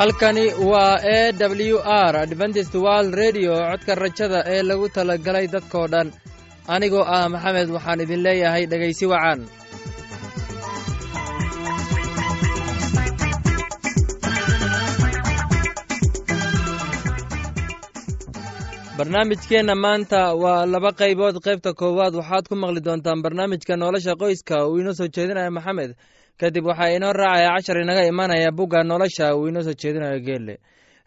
halkani waa e w r adventist world redio codka rajada ee lagu talagalay dadkoo dhan. Anigoo ah maxamed waxaan idin leeyahay dhegaysi wacan. Barnaamijkeenna maanta waa laba qaybood. Qaybta koowaad waxaad ku maqli doontaan barnaamijka nolosha qoyska. Uu inoo soo jeedinaya maxamed kadib waxaa inoo raacaya cashar inaga imanaya bugga nolosha uu inoo soo jeedinayo geelle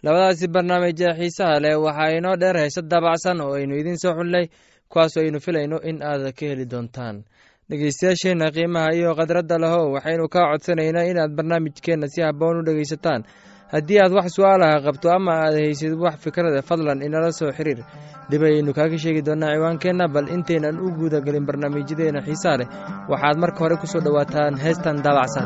labadaasi barnaamij ee xiisaha leh waxaa inoo dheer heese daabacsan oo aynu idiin soo xullay kuwaasoo aynu filayno in aad ka heli doontaan. Dhegeystayaasheenna qiimaha iyo khadradda lahow waxaynu kaa codsanaynaa inaad barnaamijkeenna si habboon u dhegaysataan haddii aad wax su'aalaha qabto ama aad haysid wax fikrada fadlan inala soo xiriir. Dib ayaynu kaaga sheegi doonnaa ciwaankeenna bal intaynan u guudagelin barnaamijyadeena xiisaa leh. Waxaad marka hore ku soo dhowaataan heestan daabacsan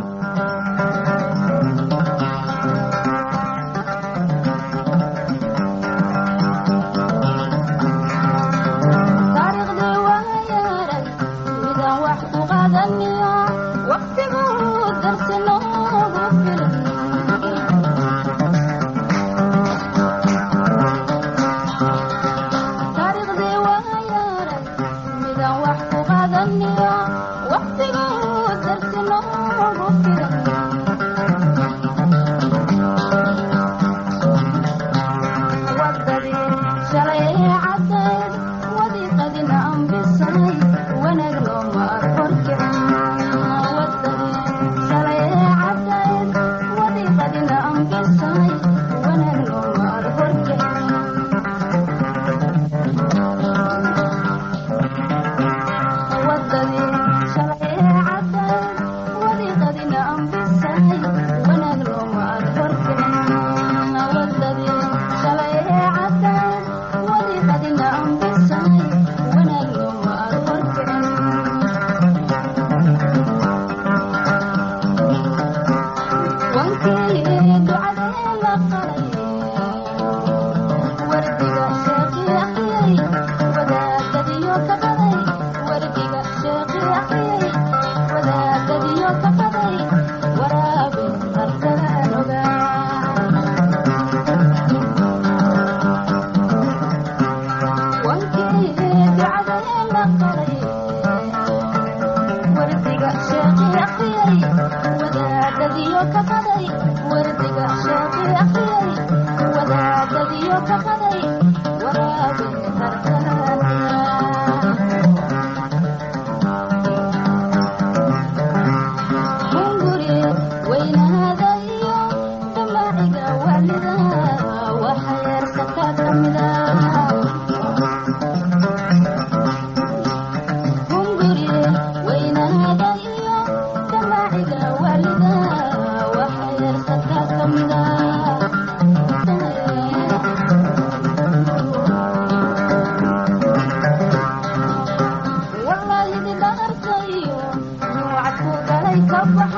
صبح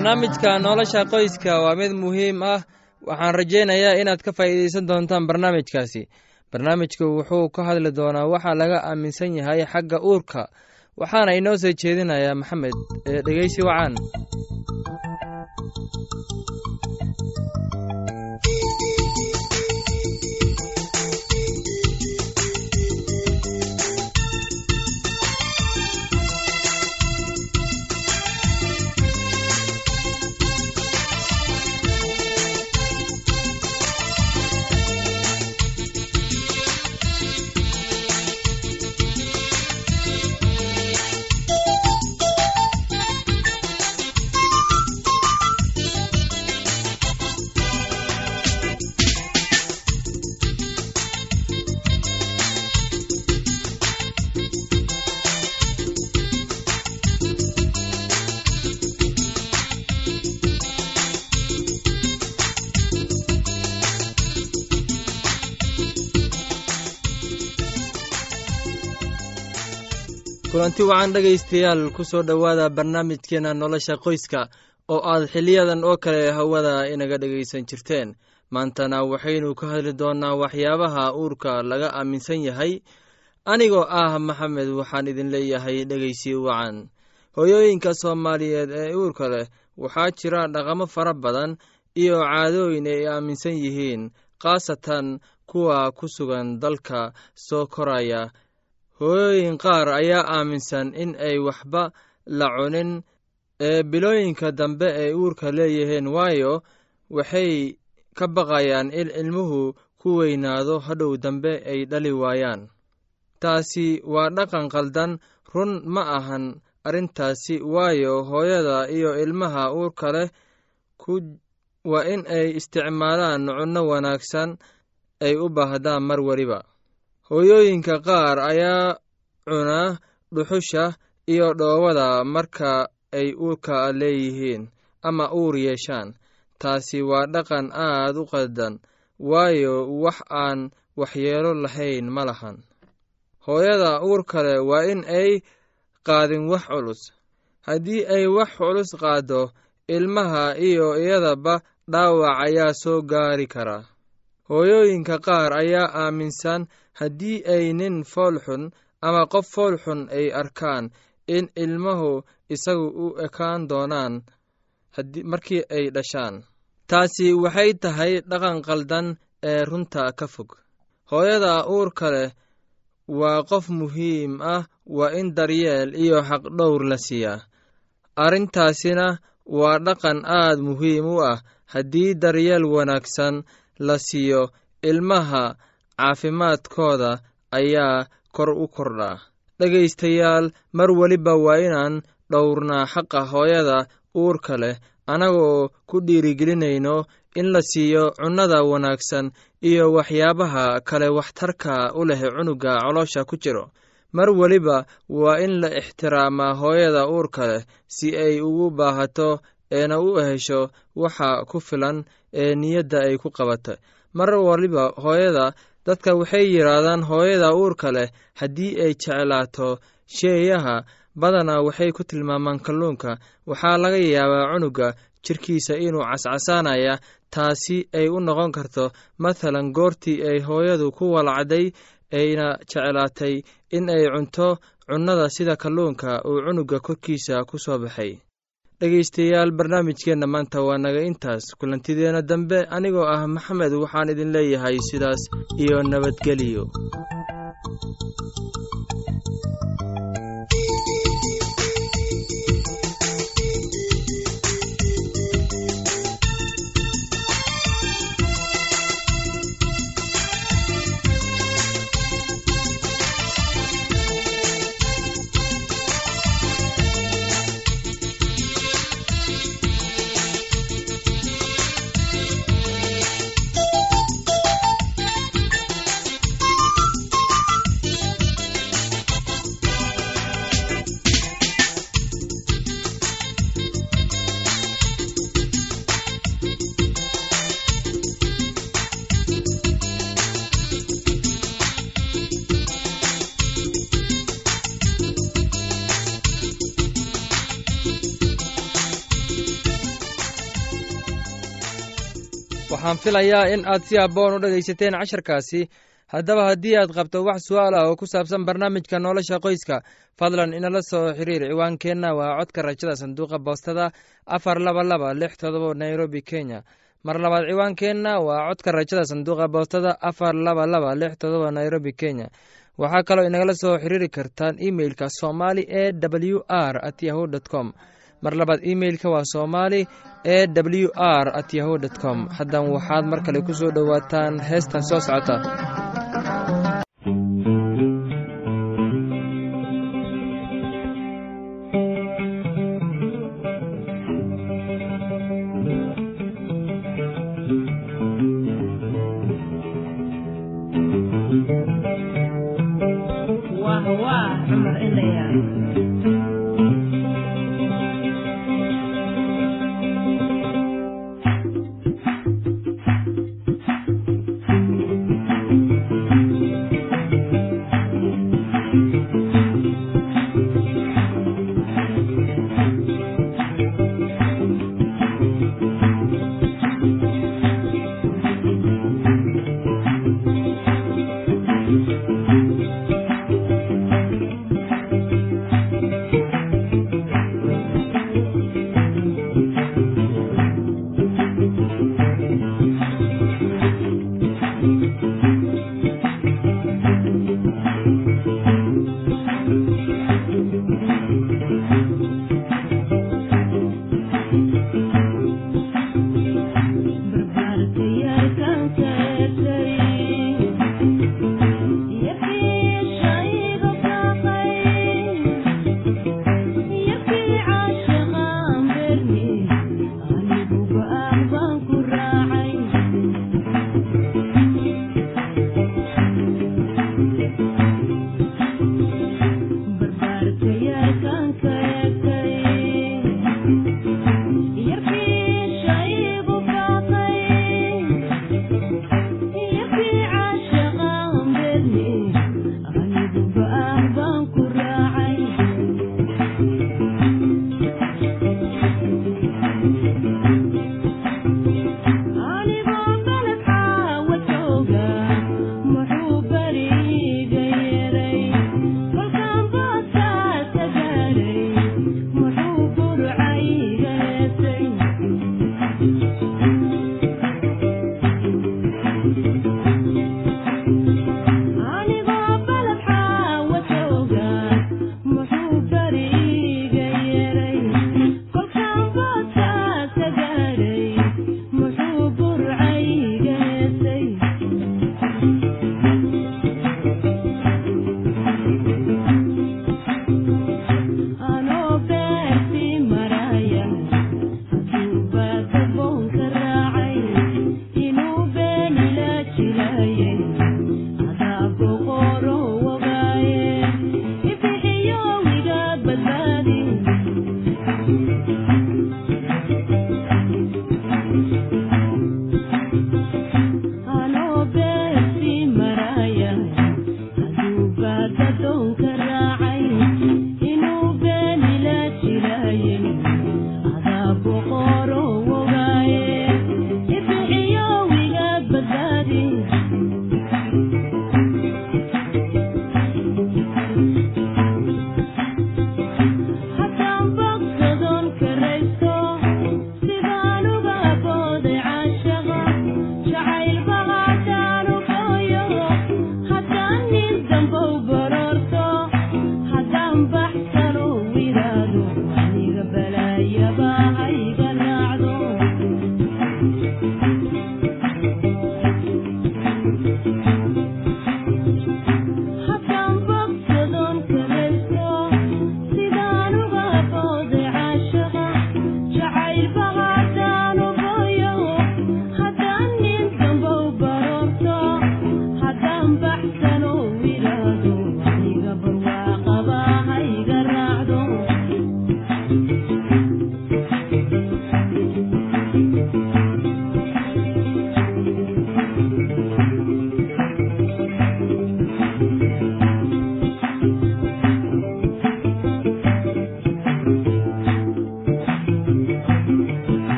barnaamijka nolosha qoyska waa mid muhiim ah. Waxaan rajaynayaa inaad ka faa'iidaysan doontaan barnaamijkaasi. Barnaamijku wuxuu ka hadli doonaa waxa laga aaminsan yahay xagga uurka waxaana inoo soo jeedinayaa maxamed ee dhegeysi wacaan kulanti wacan dhegaystayaal ku soo dhowaada barnaamijkeena nolosha qoyska oo aad xiliyadan oo kale hawada inaga dhegaysan jirteen. Maantana waxaynu ka hadli doonnaa waxyaabaha uurka laga aaminsan yahay. Anigoo ah maxamed waxaan idin leeyahay dhegaysi wacan. Hooyooyinka soomaaliyeed ee uurka leh waxaa jira dhaqamo fara badan iyo caadooyin ay aaminsan yihiin khaasatan kuwa ku sugan dalka soo koraya hooyooyin qaar ayaa aaminsan in ay waxba la cunin ee bilooyinka dambe ay uurka leeyihiin waayo waxay ka baqayaan in ilmuhu ku weynaado hadhow dambe ay dhali waayaan. Taasi waa dhaqan qaldan run ma ahan arrintaasi waayo hooyada iyo ilmaha uurka leh waa in ay isticmaalaan cunno wanaagsan ay u baahdaan mar weliba hooyooyinka qaar ayaa cunaa dhuxusha iyo dhoowada marka ay uurka leeyihiin ama uur yeeshaan. Taasi waa dhaqan aad u qaldan waayo wax aan waxyeelo lahayn ma lahan. Hooyada uurka leh waa in ay qaadin wax culus. Haddii ay wax culus qaaddo ilmaha iyo iyadaba dhaawac ayaa soo gaari karaa hooyooyinka qaar ayaa aaminsan haddii ay nin foolxun ama qof foolxun ay arkaan in ilmuhu isagu u ekaan doonaan markii ay dhashaan. Taasi waxay tahay dhaqan qaldan ee runta ka fog. Hooyada uurka leh waa qof muhiim ah waa in daryeel iyo xaqdhowr la siiyaa arrintaasina waa dhaqan aad muhiim u ah haddii daryeel wanaagsan la siiyo ilmaha caafimaadkooda ayaa kor u kordhaa dhegaystayaal mar weliba waa inaan dhowrnaa xaqa hooyada uurka leh annagoo ku dhiirigelinayno in la siiyo cunnada wanaagsan iyo waxyaabaha kale waxtarka u leh cunuga coloosha ku jiro. Mar weliba waa in la ixtiraamaa hooyada uurka leh si ay ugu baahato eena u hesho waxa ku filan ee niyadda ay ku qabata mar waliba hooyada dadka waxay yidhaahdaan hooyada uurka leh haddii ay jeclaato sheeyaha badanaa waxay ku tilmaamaan kalluunka. Waxaa laga yaabaa cunuga jirkiisa inuu cascasaanaya taasi ay u noqon karto mathalan goortii ay hooyadu ku walacday ayna jeclaatay in ay cunto cunnada sida kalluunka uu cunuga korkiisa ku soo baxay dhegaystayaal barnaamijkeenna maanta waa naga intaas. Kulantideenna dambe anigoo ah maxamed waxaan idin leeyahay sidaas iyo nabadgeliyo waxaan filayaa in aad si habboon u dhegaysateen casharkaasi. Haddaba haddii aad qabto wax su'aal ah oo ku saabsan barnaamijka nolosha qoyska fadlan inala soo xiriir ciwaankeenna. Waa codka rajada sanduuqa boostada afar laba laba lix todoba nairobi kenya. Mar labaad ciwaankeenna waa codka rajada sanduuqa boostada afar laba laba lix todoba nairobi kenya. Waxaa kaloo inagala soo xiriiri kartaan imeilka somali e w r at yahu dt com mar labaad imeilka waa somali e w r at yahu com. Haddan waxaad mar kale ku soo dhowaataan heestan soo socota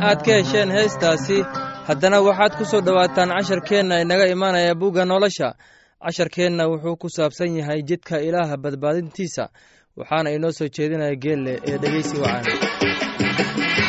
aad ka hesheen heestaasi. Haddana waxaad ku soo dhowaataan casharkeenna inaga imaanaya bugga nolosha. Casharkeenna wuxuu ku saabsan yahay jidka ilaaha badbaadintiisa waxaana inoo soo jeedinaya geelle ee dhegeysi wacan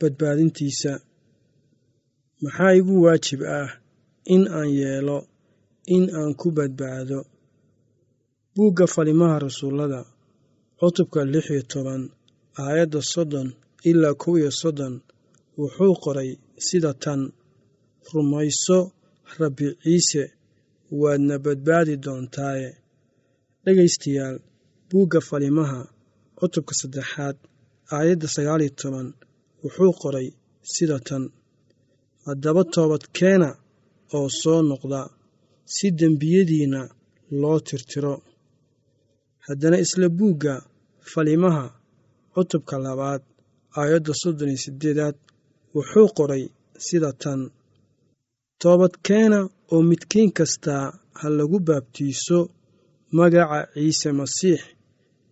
badbaadintiisa. Maxaa igu waajib ah in aan yeelo in aan ku badbaado? Buugga falimaha rasuullada cutubka lix iyo toban aayadda soddon ilaa kow iyo soddon wuxuu qoray sida tan rumayso rabbi ciise waadna badbaadi doontaaye. Dhegaystayaal buugga falimaha cutubka saddexaad aayadda sagaal iyo toban wuxuu qoray sida tan haddaba toobadkeena oo soo noqda si dembiyadiinna loo tirtiro. Haddana isla buugga falimaha cutubka labaad aayadda soddon iyo siddeedaad wuxuu qoray sida tan toobadkeena oo midkiin kastaa ha lagu baabtiiso magaca ciise masiix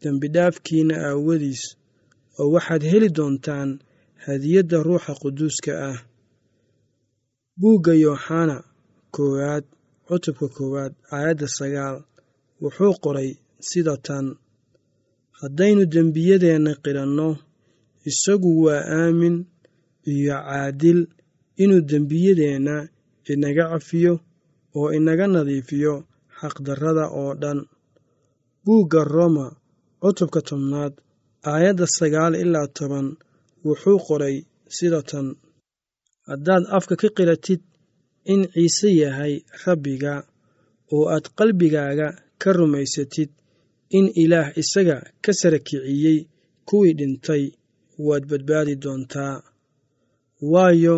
dembidhaafkiinna aawadiis oo waxaad heli doontaan hadiyadda ruuxa quduuska ah. Buugga yooxana koowaad cutubka koowaad aayadda sagaal wuxuu qoray sida tan haddaynu dembiyadeenna qidhanno isagu waa aamin iyo caadil inuu dembiyadeenna inaga cafiyo oo inaga nadiifiyo xaqdarrada oo dhan. Buugga roma cutubka tobnaad aayadda sagaal ilaa toban wuxuu qoray sida tan haddaad afka ka qiratid in ciise yahay rabbiga oo aad qalbigaaga ka rumaysatid in ilaah isaga ka sara kiciyey kuwii dhintay waad badbaadi doontaa. Waayo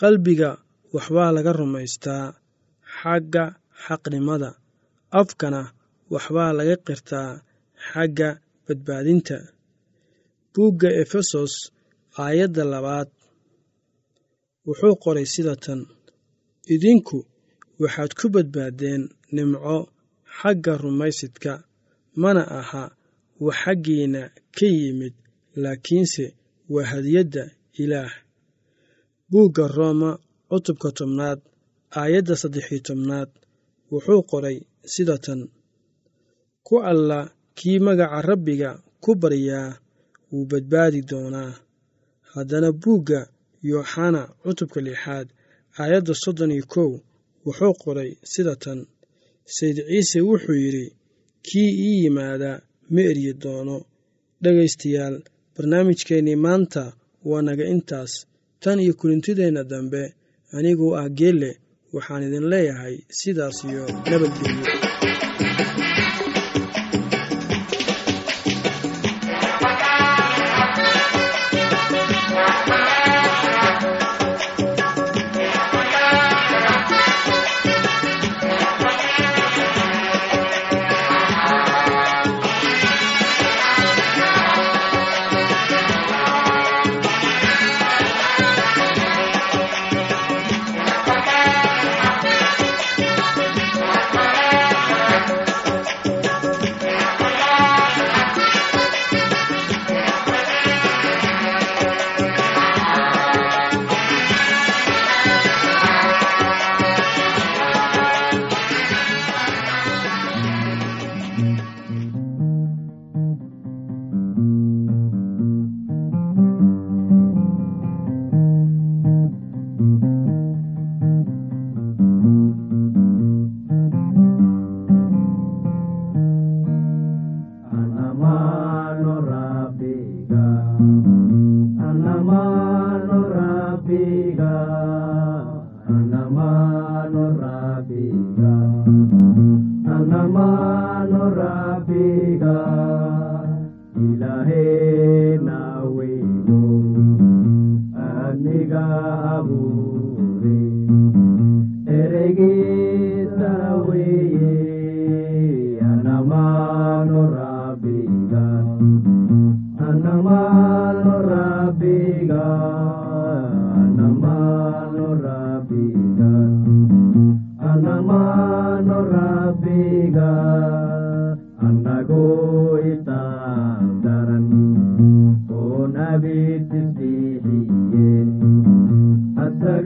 qalbiga waxbaa laga rumaystaa xagga xaqnimada. Afkana waxbaa laga qirtaa xagga badbaadinta. Buugga efesos aayadda labaad. Wuxuu qoray sida tan idinku waxaad ku badbaaddeen nimco xagga rumaysidka mana aha wax xaggiinna ka yimid laakiinse waa hadiyadda ilaah. Buugga rooma cutubka tobnaad aayadda saddexiyo tobnaad wuxuu qoray sida tan ku alla kii magaca rabbiga ku baryaa wuu badbaadi doonaa haddana buugga yooxana cutubka lixaad aayadda soddon iyo kow wuxuu qoray sida tan. Sayd ciise wuxuu yidhi kii ii yimaada ma eryi doono. Dhegaystayaal barnaamijkeennii maanta waa naga intaas. Tan iyo kulintideenna dambe aniguu ah geelle waxaan idin leeyahay sidaas iyo nabadgelyo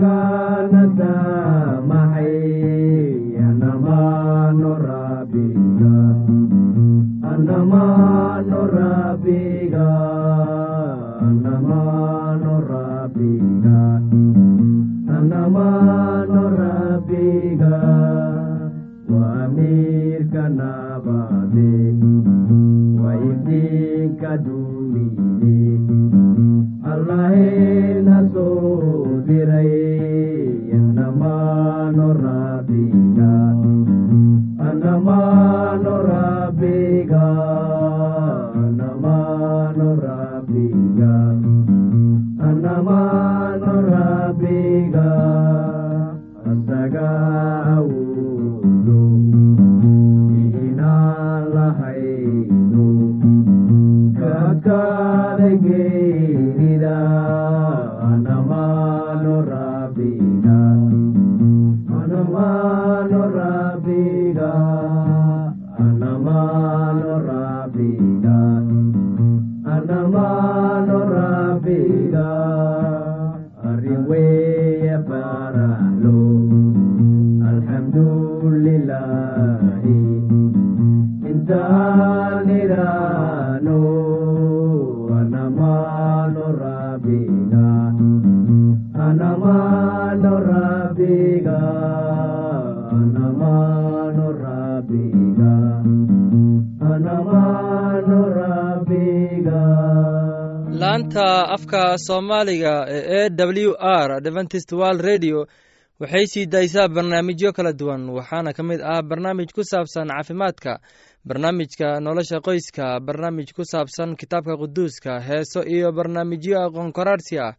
asagaanata kakadageerida anamano afka soomaaliga ee w r adventist world radio waxay sii daysaa barnaamijyo kala duwan waxaana ka mid ah barnaamij ku saabsan caafimaadka barnaamijka nolosha qoyska barnaamij ku saabsan kitaabka quduuska heeso iyo barnaamijyo aqoon koraarsi ah.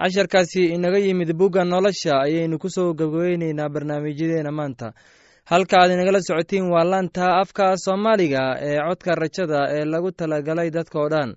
Casharkaasi inaga yimid bugga nolosha ayaynu ku soo gabagabeyneynaa barnaamijyadeena maanta. Halka aad inagala socotiin waa laanta afka soomaaliga ee codka rajada ee lagu talagalay dadka oo dhan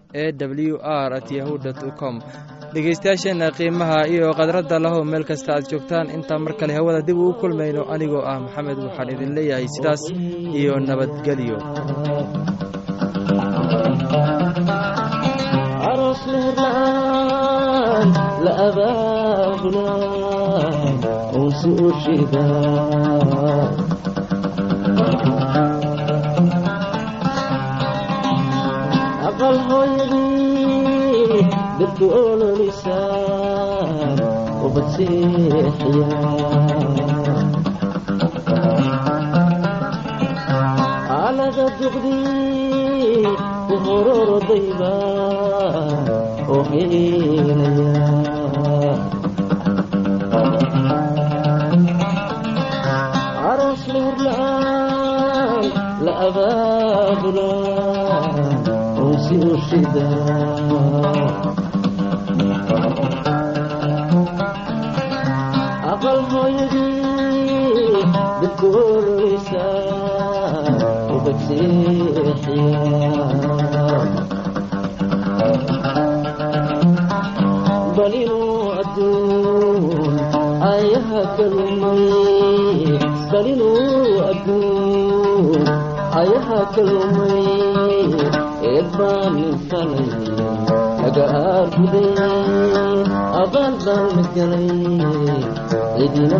e w r at yahu com. Dhegeystayaasheenna qiimaha iyo khadradda lahow meel kasta aad joogtaan intaa mar kale hawada dib uu kulmayno anigoo ah maxamed waxaan idin leeyahay sidaas iyo nabadgelyo hooyadii dadku ololisaa ubad seexiya aalada duqdii ku hororodayba oo heelaya aroos meherlaan la abaabula unsi u shida aqal hooyadii dadku seexiya bal inuu adduun ayaha kalumay bal inuu adduun ayaha kalumay eed baan falay laga aarguday aqal baan la galay cidina